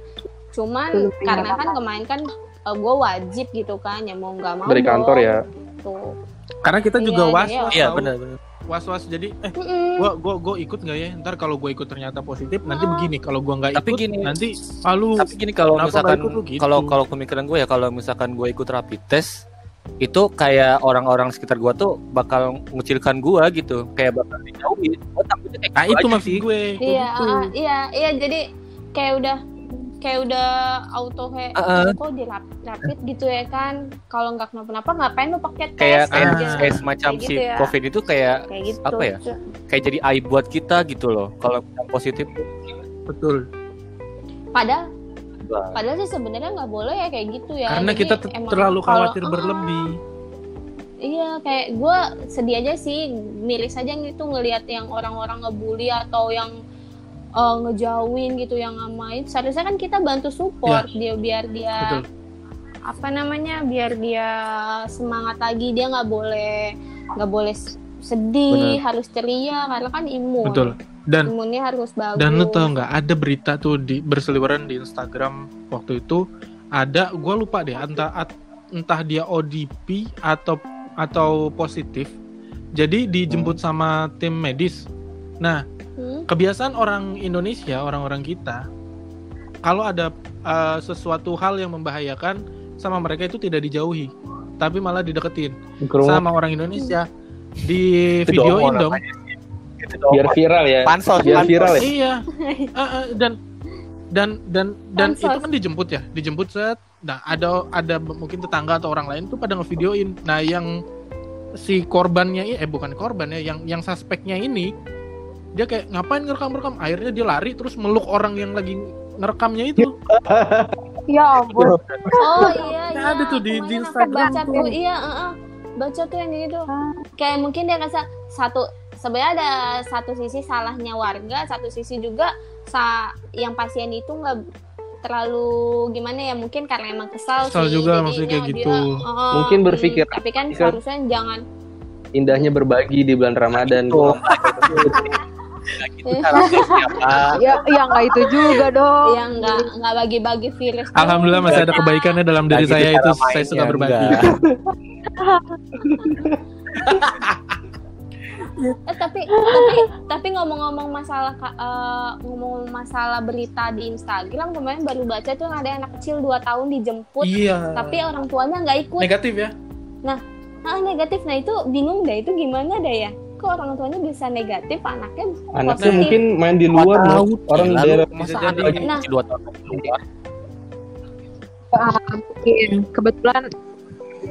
cuman karena kan kemarin kan gue wajib gitu kan ya mau nggak mau Dari kantor ya. gitu. Karena kita juga Iya, was iya. was Iya benar benar. Was was jadi eh Mm-mm. gua gua gua ikut nggak ya ntar kalau gua ikut ternyata positif nanti begini kalau gua nggak Tapi ikut gini. nanti ah, lu Tapi gini kalau misalkan lu gitu? kalau kalau pemikiran gue ya kalau misalkan gue ikut rapid test itu kayak orang-orang sekitar gue tuh bakal ngucilkan gue gitu kayak bakal dijauhin gue takutnya kayak nah gitu itu aja maksud sih. gue iya gitu. ah, iya iya jadi kayak udah kayak udah auto kayak Heeh. kok di rap- rapid gitu ya kan kalau nggak kenapa-napa ngapain lu pakai tes kayak kayak, Ah. gitu. kayak semacam Kayak si gitu ya. covid itu kayak kayak gitu apa ya? kayak jadi aib buat kita gitu loh kalau yang positif betul padahal padahal sih sebenarnya nggak boleh ya kayak gitu ya karena Jadi kita terlalu kalau- khawatir ah, berlebih iya kayak gue sedih aja sih miris aja gitu ngelihat yang orang-orang ngebully atau yang eh, ngejauhin gitu yang ngamain seharusnya kan kita bantu support dia biar dia betul. apa namanya biar dia semangat lagi dia nggak boleh nggak boleh sedih harus ceria karena kan imun. Betul. Dan imunnya harus bagus dan lu tau nggak ada berita tuh di berseliweran di Instagram waktu itu ada gua lupa deh entah entah dia ODP atau atau positif jadi dijemput sama tim medis. Nah Hmm? kebiasaan orang Indonesia, orang-orang kita, kalau ada uh, sesuatu hal yang membahayakan sama mereka itu tidak dijauhi, tapi malah dideketin Ke rumah sama orang Indonesia di videoin dong. biar viral ya. pansos Biar pansos. viral ya. Iya, Uh, uh, dan dan dan dan Pansos. itu kan dijemput ya, dijemput set. Nah ada ada mungkin tetangga atau orang lain tuh pada ngevideoin. Nah yang si korbannya eh bukan korban ya, yang yang suspeknya ini dia kayak ngapain ngerekam-rekam akhirnya dia lari terus meluk orang yang lagi ngerekamnya itu Ya ampun. oh iya Nah, iya ada tuh di- di Instagram baca tuh. iya uh, uh. baca tuh yang gitu kayak mungkin dia ngerasa satu sebenarnya ada satu sisi salahnya warga satu sisi juga sa yang pasien itu nggak terlalu gimana ya mungkin karena emang kesal, Kesal sih juga maksudnya kayak dia, gitu. uh, Mungkin berpikir- tapi kan seharusnya jangan Indahnya berbagi di bulan Ramadan. Tuh. gitu siapa Ya, ya nggak itu juga dong. yang nggak nggak bagi-bagi virus alhamdulillah masih ada kebaikannya dalam diri Nah, saya itu saya suka berbagi. Eh, tapi tapi tapi ngomong-ngomong masalah eh, ngomong masalah berita di Instagram kemarin baru baca tuh ada anak kecil 2 tahun dijemput Iya. tapi orang tuanya nggak ikut. negatif ya. Ah, negatif. Nah, itu bingung deh itu gimana deh ya? Kok orang tuanya bisa negatif, anaknya Anaknya positif. mungkin main di luar loh. Orang Gila, daerah lu bisa masa jadi. anak Nah. dua tahun keluar Ah, mungkin kebetulan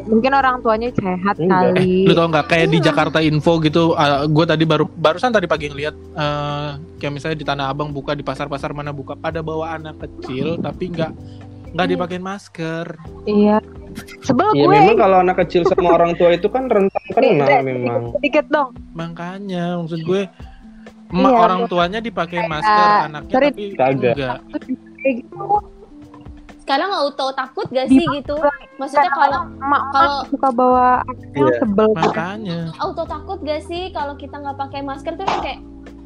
mungkin orang tuanya sehat Enggak. kali. Lu tau nggak kayak di Iya. Jakarta Info gitu, gue tadi baru barusan tadi pagi ngeliat eh, kayak misalnya di Tanah Abang buka di pasar-pasar mana buka pada bawa anak kecil tapi nggak nggak dipakein masker. Iya. Sebel Ya gue. memang kalau anak kecil sama orang tua itu kan rentan kena memang. Sedikit dong. Makanya maksud gue emak Iya, orang tuanya dipakein masker, anaknya sorry. tapi Kagak. enggak. Gitu. Sekarang auto takut gak sih gitu? Maksudnya kalau Emak kalau suka bawa anaknya Iya. sebel. Makanya. auto takut gak sih kalau kita nggak pakai masker tuh kan kayak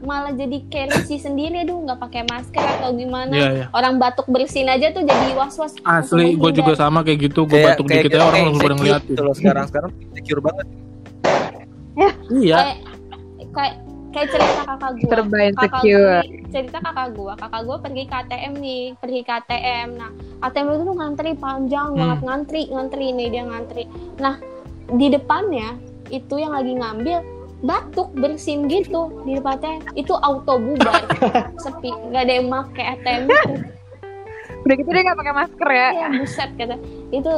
malah jadi kayak risih sendiri aduh nggak pakai masker atau gimana Iya ya. orang batuk bersin aja tuh jadi was was Asli, gue juga sama kayak gitu. Gue batuk dikit ya orang langsung pada ngeliatin. gitu loh sekarang sekarang insecure banget Iya. kayak kayak kayak cerita kakak gue kakak insecure. gue cerita kakak gue kakak gue pergi ke ATM nih pergi ke ATM nah ATM itu tuh ngantri panjang Hmm. banget ngantri ngantri nih dia ngantri nah di depannya itu yang lagi ngambil batuk bersin gitu di depannya itu auto bubar sepi nggak ada yang make ATM itu Udah gitu dia nggak pakai masker ya. ya buset kata itu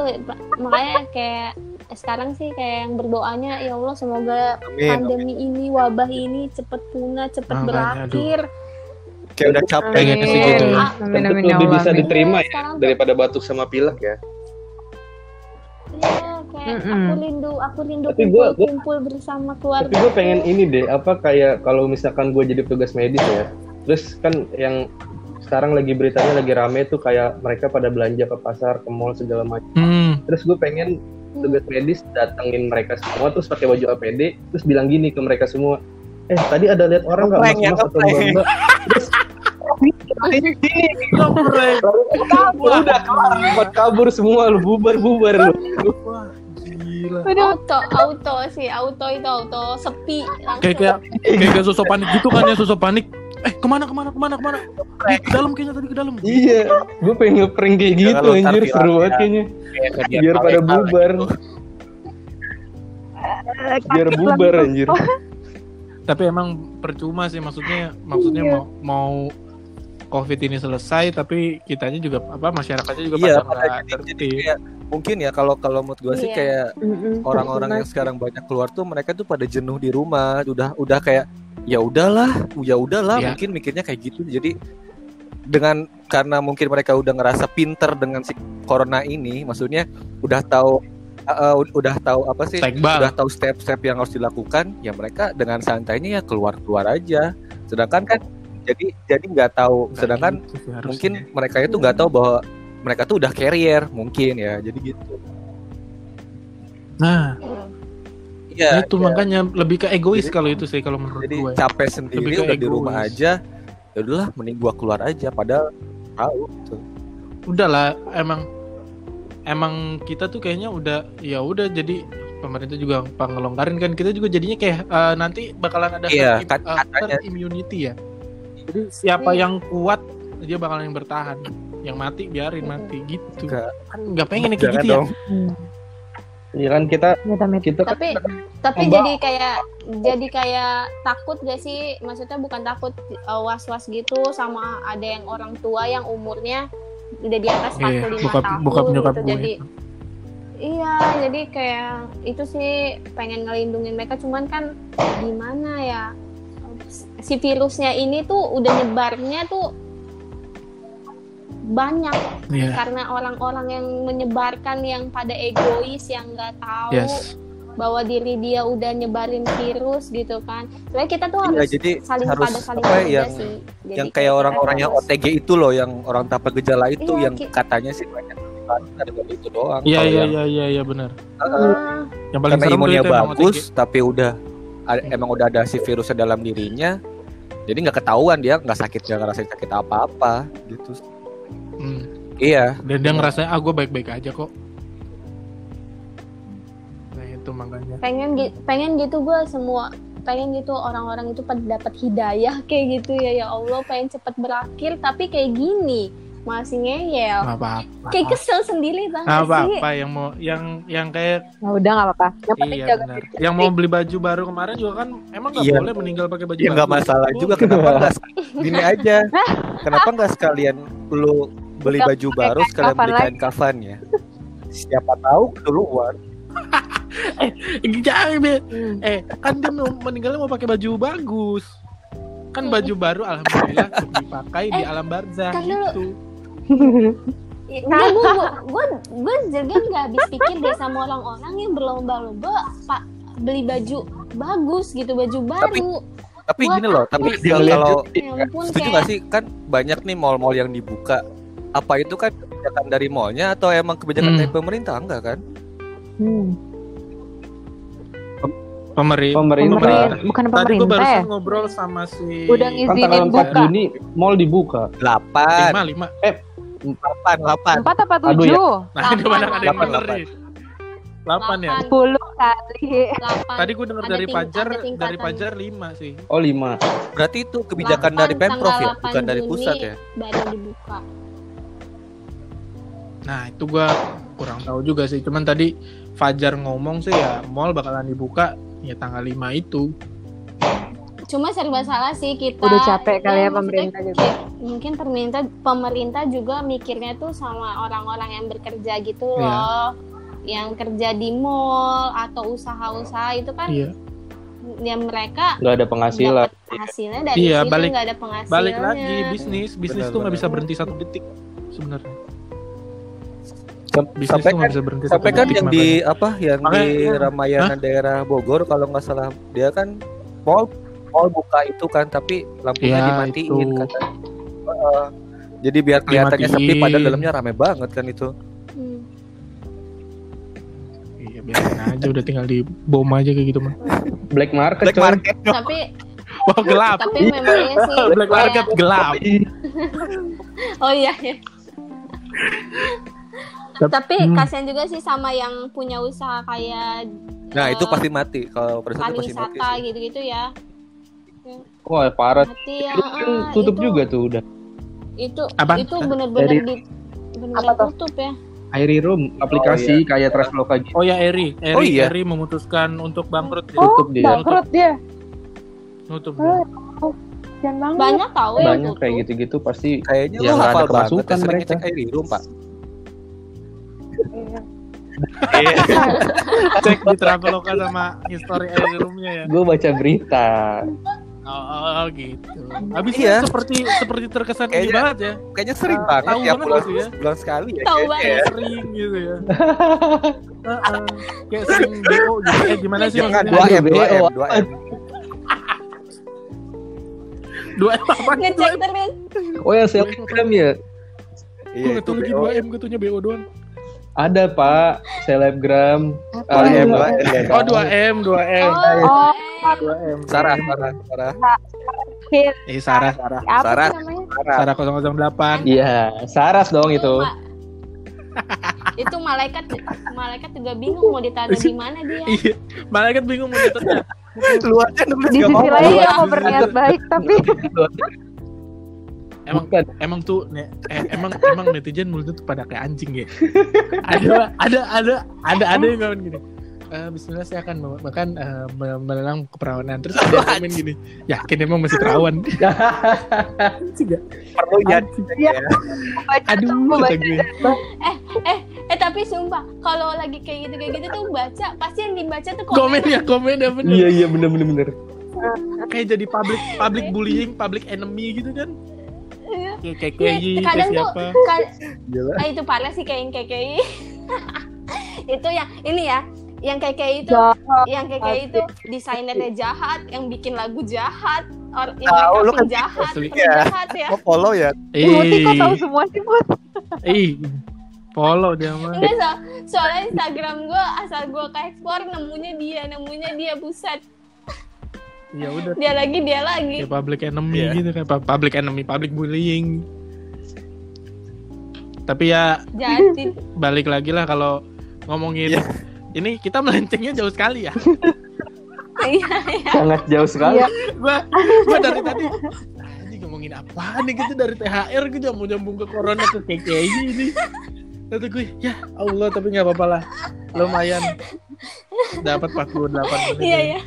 makanya kayak sekarang sih kayak yang berdoanya ya Allah semoga amin pandemi ini wabah ini cepet punah cepet Makanya, berakhir kayak udah capek Pengen gitu sih gitu. Amin. Amin, Tentu amin, ya lebih Allah, bisa amin. diterima ya tuh- daripada batuk sama pilek ya. Iya, kayak Mm-mm. aku rindu aku rindu Tapi kumpul gua- gua- kumpul bersama keluarga Tapi gue pengen ini deh, apa kayak kalau misalkan gue jadi petugas medis ya, terus kan yang sekarang lagi beritanya lagi rame tuh kayak mereka pada belanja ke pasar, ke mall segala macam. Hmm. Terus gue pengen petugas medis datengin mereka semua, terus pakai baju APD, terus bilang gini ke mereka semua, eh tadi ada lihat orang nggak Ngeprank ya, mas-mas atau mbak Terus udah kelar, kabur semua lu bubar bubar lu. Gila. auto auto sih auto itu auto sepi langsung Kayak kayak kayak kayak sosok panik gitu kan ya sosok panik. Eh ke mana ke mana ke mana ke mana? Di ke dalam kayaknya tadi ke dalam. Iya, gue pengen ngeprank kayak Jangan gitu anjir seru banget kayaknya. Kayak biar Biar pada bubar. gitu. Biar bubar anjir. Tapi emang percuma sih maksudnya maksudnya Iya. mau mau COVID ini selesai tapi kitanya juga apa masyarakatnya juga Iya, pada nggak jadi, kayak mungkin ya kalau kalau menurut gue sih Iya. kayak orang-orang yang sekarang banyak keluar tuh mereka tuh pada jenuh di rumah, udah udah kayak ya udahlah, ya udahlah, Iya. mungkin mikirnya kayak gitu. Jadi dengan karena mungkin mereka udah ngerasa pinter dengan si corona ini, maksudnya udah tahu uh, uh, udah tahu apa sih? Tekbal. Udah tahu step-step yang harus dilakukan, ya mereka dengan santainya ya keluar-keluar aja. Sedangkan kan jadi jadi nggak tahu, sedangkan gitu sih harusnya. mungkin mereka itu nggak tahu bahwa mereka tuh udah carrier mungkin ya jadi gitu nah iya itu makanya lebih ke egois Jadi- kalau itu sih kalau menurut jadi gue. capek sendiri Lebih ke udah di rumah aja ya udahlah mending gua keluar aja padahal tahu gitu. Udahlah emang emang kita tuh kayaknya udah ya udah jadi pemerintah juga pengelonggarin kan kita juga jadinya kayak eh, nanti bakalan ada Iya, herd, katanya. herd immunity ya. Jadi siapa Iya. yang kuat dia bakalan yang bertahan, yang mati biarin mati gitu. Enggak. Kan nggak pengen ya kayak gitu ya. dong. Iya kan kita Ya, Tamit. kita tapi tapi Mbak. jadi kayak jadi kayak takut gak sih maksudnya bukan takut was was gitu sama ada yang orang tua yang umurnya udah di atas 45 Iya, bokap tahun bokap nyokap gitu gue. jadi iya jadi kayak itu sih pengen ngelindungin mereka cuman kan gimana ya si virusnya ini tuh udah nyebarnya tuh banyak Iya. karena orang-orang yang menyebarkan yang pada egois yang nggak tahu Yes. bahwa diri dia udah nyebarin virus gitu kan. Soalnya kita tuh Iya, harus jadi saling harus pada saling apa jaga yang sih. Jadi yang kayak orang-orang yang OTG itu loh yang orang tanpa gejala itu Iya, yang ki- katanya sih banyak ada itu doang Iya iya iya iya iya benar. Ah, Yang paling karena imunnya bagus OTG. tapi udah emang udah ada si virusnya dalam dirinya jadi nggak ketahuan dia nggak sakit nggak ngerasain sakit apa-apa gitu Hmm. iya Dan dia ngerasa ah gue baik-baik aja kok. Nah itu makanya. pengen pengen gitu gue semua pengen gitu orang-orang itu pada dapat hidayah kayak gitu ya ya Allah pengen cepet berakhir tapi kayak gini masih ngeyel Nggak apa-apa. kayak kesel sendiri Nggak gak sih apa-apa yang mau yang yang kayak Nah, udah nggak apa-apa. Yang penting iya jaga benar. diri. Yang mau beli baju baru kemarin juga kan emang nggak Iya. boleh meninggal pakai baju Ya baru. nggak masalah juga kenapa nggak gini aja. Kenapa nggak sekalian lu beli baju baru sekalian beli kain kafan ya? Siapa tahu duluan. Jangan Be. Hmm. Eh, kan dia mau meninggalnya mau pakai baju bagus. Kan baju baru alhamdulillah dipakai di Eh, alam barzah tar dulu. gitu. Nggak, gue gue gue juga nggak habis pikir deh sama orang-orang yang berlomba-lomba pak beli baju bagus gitu baju baru Tapi Buat gini loh, tapi Dia kalau, kalau ya ampun setuju nggak sih kan banyak nih mall-mall yang dibuka. Apa itu kan kebijakan dari mallnya atau emang kebijakan Hmm. dari pemerintah enggak kan? Hmm. Pemerintah. Pemerintah. Pemerintah, bukan Tadi gue pemerintah barusan ngobrol sama si Udah Kan ngizinin tanggal 4 buka. Juni mall dibuka. Delapan, lima lima. Delapan, delapan. Empat apa Aduh, tujuh? Nah, ini Delapan, mana ada yang bener nih. Delapan ya. Sepuluh kali. Tadi gue denger Ada dari Pajar, ada dari Pajar lima sih. Oh 5. Berarti itu kebijakan dari pemprov ya, bukan dari 8 pusat ya. baru dibuka Nah, itu gua kurang tahu juga sih. Cuman tadi Fajar ngomong sih ya mall bakalan dibuka ya tanggal 5 itu. Cuma serba salah sih kita Udah capek kali ya pemerintah juga. kayak- mungkin pemerintah pemerintah juga mikirnya tuh sama orang-orang yang bekerja gitu Iya. loh yang kerja di mall atau usaha-usaha itu kan Iya. ya mereka Nggak ada penghasilan. hasilnya dari Iya, situ balik- nggak ada penghasilannya Balik lagi bisnis, bisnis Benar, tuh nggak bisa berhenti satu detik sebenarnya. Bisnis Sampai tuh kan nggak bisa berhenti sampai satu kan detik yang di apa yang di Makanya- Ramayana daerah Bogor kalau nggak salah dia kan mall mall buka itu kan tapi lampunya Ya, dimatiin itu. kata Heeh. jadi biar kelihatannya sepi padahal dalamnya rame banget kan itu Hmm. Iya, biarin aja udah tinggal di bom aja kayak gitu mah. Black market. black market tapi Wah, gelap. tapi memangnya sih Black market kayak- gelap. oh iya ya. tapi Hmm. kasihan juga sih sama yang punya usaha kayak nah itu eh, pasti mati kalau itu pasti mati pariwisata gitu-gitu ya Wah parah. mati ya Itu ah, tutup itu- juga tuh udah. itu Apaan? itu bener-bener Dari- di Apa tuh? tutup ya Airy Room aplikasi kayak Traveloka gitu. Oh ya Eri, Eri, Oh, iya. Eri memutuskan untuk bangkrut dia. Oh, Tutup dia. bangkrut dia. Nutup dia. Jangan banget. banyak tahu yang Banyak tutup kayak gitu-gitu pasti kayaknya Ya, nggak ada kemasukan ya, mereka. ngecek air room pak Cek di Traveloka sama history Eri roomnya ya. gue baca berita. Oh, oh, oh, gitu. Habis Iya. seperti seperti terkesan Kayaknya- banget ya. kayaknya sering Ah, banget tahu ya pulang gitu ya. bulan sekali ya tahu banget ya. Sering gitu ya. Heeh. Kayak sering BO gitu. Eh gimana sih? Jangan maksudnya? 2 m 2 m BO. 2 m Dua M apa? ngecek terus Oh ya selebgram ya iya itu lagi BO. 2 M, gue tuhnya BO doang. ada pak selebgram. Apa? Ah, M, nggak- Pak. nggak Oh tahu. 2 M, 2 M. oh, Oh, 2 M. Sarah Sarah Sarah Eh Sarah, Sarah. Apa Sarah. Sarah Sarah 008. Iya, Saras dong itu. Itu malaikat malaikat juga bingung mau ditaruh di mana dia Iya. Malaikat bingung mau diterima. lu aja nulis Di sisi lain Iya. dia mau berniat baik tapi Emang Bukan. emang tuh ne- eh, emang emang netizen mulutnya tuh pada kayak anjing ya. ada ada ada ada ada yang ngomong gini. "Eh, Bismillah saya akan makan eh, me- melelang keperawanan terus ada yang komen gini yakin emang masih perawan? Ya. perlu ya. Baca aduh kata baca gue eh tapi sumpah kalau lagi kayak gitu kayak gitu tuh baca pasti yang dibaca tuh komen. Ya komen ya bener. Iya iya bener bener bener. kayak jadi public public bullying public enemy gitu kan? Iya. kayak kayak kayak kadang tuh ka- ah, itu parah sih kayak kayak itu yang ini ya yang kayak kayak itu Jahat. yang kayak kayak itu desainernya jahat yang bikin lagu jahat or yang Tahu, lu kan jahat asli. pernah Iya. jahat ya mau follow ya Muti kok tahu eh semua sih Mut eh follow dia mah Enggak so, soalnya Instagram gue asal gue ke explore nemunya dia nemunya dia buset ya udah dia lagi dia lagi kayak public enemy Iya. gitu kan pu- public enemy public bullying tapi ya jadi balik lagi lah kalau ngomongin Iya. Ini kita melencengnya jauh sekali ya Iya, iya. Sangat jauh sekali. Iya. gua gua dari tadi ini ngomongin apa nih gitu dari THR gue nyambung nyambung ke corona ke KKI ini Kata gue ya Allah tapi nggak apa-apa lah lumayan dapat 48 menit Iya, iya.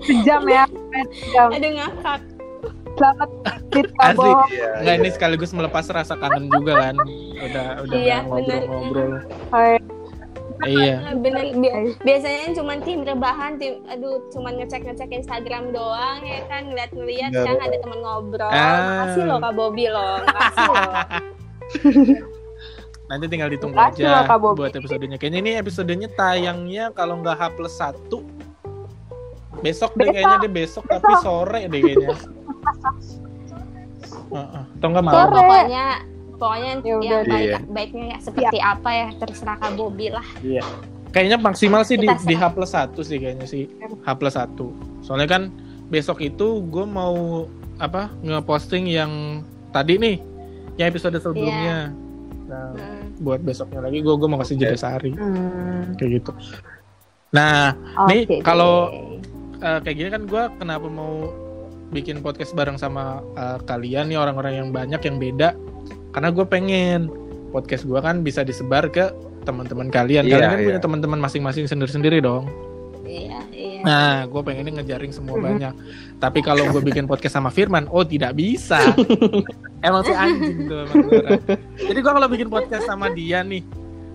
Sejam ya. Sejam. Aduh ngakak. Selamat kita Asik. bohong. Iya. Nggak ini sekaligus melepas rasa kangen juga kan udah udah Iya, nggak ngobrol-ngobrol Hai. Iya Bener, bi- biasanya cuma tim rebahan, tim, aduh, cuma ngecek-ngecek Instagram doang ya kan, ngeliat-ngeliat Nggak kan ada. teman ngobrol. Ah. Makasih loh Kak Bobby loh, makasih loh. nanti tinggal ditunggu Makasih aja loh, Kak buat episodenya kayaknya ini episodenya tayangnya kalau nggak H plus satu besok deh Besok. kayaknya deh besok tapi sore deh kayaknya atau nggak Ya, malam Sore. pokoknya pokoknya Ya ya, udah. baik, Iya. baiknya ya seperti apa ya terserah Kak Bobby lah. Kayaknya maksimal sih di, di H plus satu sih kayaknya sih H plus satu. Soalnya kan besok itu gue mau apa ngeposting yang tadi nih, yang episode sebelumnya. Nah, Hmm. buat besoknya lagi gue gue mau kasih jeda sehari Hmm. kayak gitu. Nah, Nih, Oke. kalau- eh, kayak gini kan gue kenapa mau bikin podcast bareng sama eh, kalian nih orang-orang yang banyak yang beda karena gue pengen podcast gue kan bisa disebar ke teman-teman kalian. Iya, kalian kan iya. punya teman-teman masing-masing sendiri-sendiri dong. Iya, iya. Nah, gue pengennya ngejaring semua Mhm. banyak. Tapi kalau gue bikin podcast sama Firman, oh tidak bisa. emang si anjing tuh emang gue. Jadi gue kalau bikin podcast sama dia nih,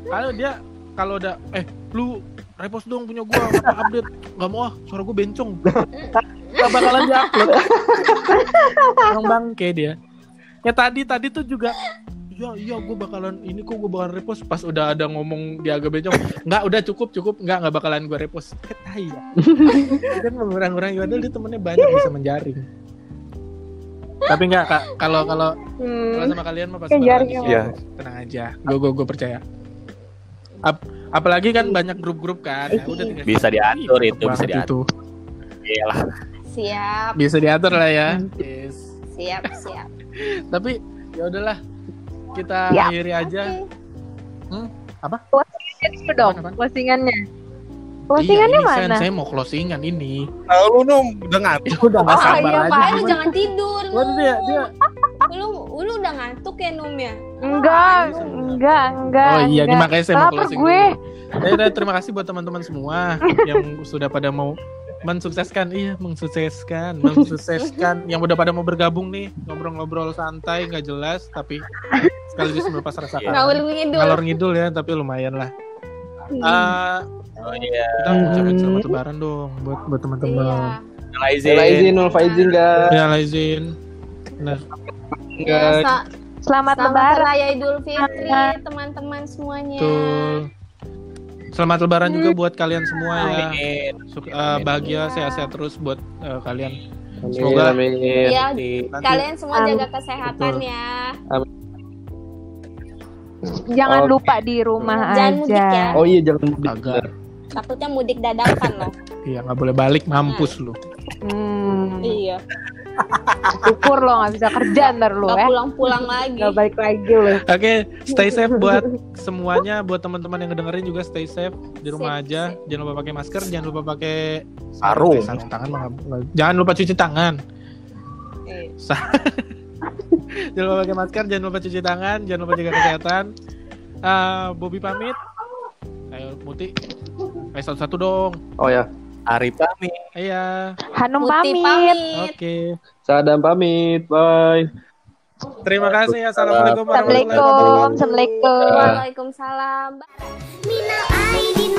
kalau dia kalau udah eh lu repost dong punya gue update nggak mau ah suara gue bencong gak bakalan diupload emang bangke dia ya tadi tadi tuh juga iya iya gue bakalan ini kok gue bakalan repost pas udah ada ngomong dia agak bencong nggak udah cukup cukup nggak nggak bakalan gue repost ketai ya kan orang-orang Yodel dia temennya banyak bisa menjaring tapi nggak Kak. kalau kalau kalau Hmm. sama kalian mah pasti di-share. ya. tenang aja gue gue gue percaya Ap- apalagi kan banyak grup-grup kan ya udah tinggal Bisa diatur itu, bisa diatur. itu. Iyalah. Siap, bisa diatur lah ya yes. Siap, siap. tapi ya udahlah kita Ya. akhiri aja Oke. Jadi itu dong Apaan, apaan? closingannya. Iya, Closingannya ini, Sen, mana? saya mau closingan ini Lalu dong udah ngantuk. udah nggak Oh sabar iya, aja Pak, lu jangan tidur. Lu, dia dia lu, lu udah ngantuk ya, Num ya? Enggak, bisa. enggak, enggak. oh iya ini makanya saya mau closing gue. dulu. Ya terima kasih buat teman-teman semua yang sudah pada mau mensukseskan iya mensukseskan mensukseskan yang udah pada mau bergabung nih ngobrol-ngobrol santai nggak jelas tapi sekaligus melepas rasa Iya. kangen. Ngalur ngidul. ngalor ngidul ya tapi lumayan lah Eh, Oh iya. kita ucapin selamat lebaran dong buat buat teman-teman Iya. Izin. Izin, izin, nul faizin guys. ya izin nah Ya, Selamat selamat lebaran. Raya Idul Fitri, teman-teman semuanya. betul selamat lebaran juga buat kalian semua ya Amin. Suk- eh, bahagia sehat-sehat terus buat eh, kalian Amin, Semoga- amin. Iya, Nanti- kalian semua Amin. jaga kesehatan Betul. ya. Jangan Oke. lupa di rumah Jangan aja. mudik ya. Oh iya jangan mudik. Takutnya mudik dadakan loh. iya nggak boleh balik mampus lu Hmm. iya. Syukur lo nggak bisa kerja ntar lo ya. pulang-pulang lagi. Gak balik lagi lo. Oke, stay safe buat semuanya, buat teman-teman yang ngedengerin juga stay safe di rumah Safe, aja. safe. Jangan lupa pakai masker, jangan lupa pakai Sarung. Sarung tangan. Jangan lupa cuci tangan. Eh, jangan lupa pakai masker, jangan lupa cuci tangan, jangan lupa jaga kesehatan. Eh, Bobby pamit. Ayo Muti. Ayo satu-satu dong. Oh ya, Ari pamit. Iya. Hanum Putih pamit. pamit. Oke. Sadam pamit. Bye. Terima kasih. Assalamualaikum warahmatullahi Assalamualaikum. wabarakatuh. Assalamualaikum. Waalaikumsalam. Minal aidin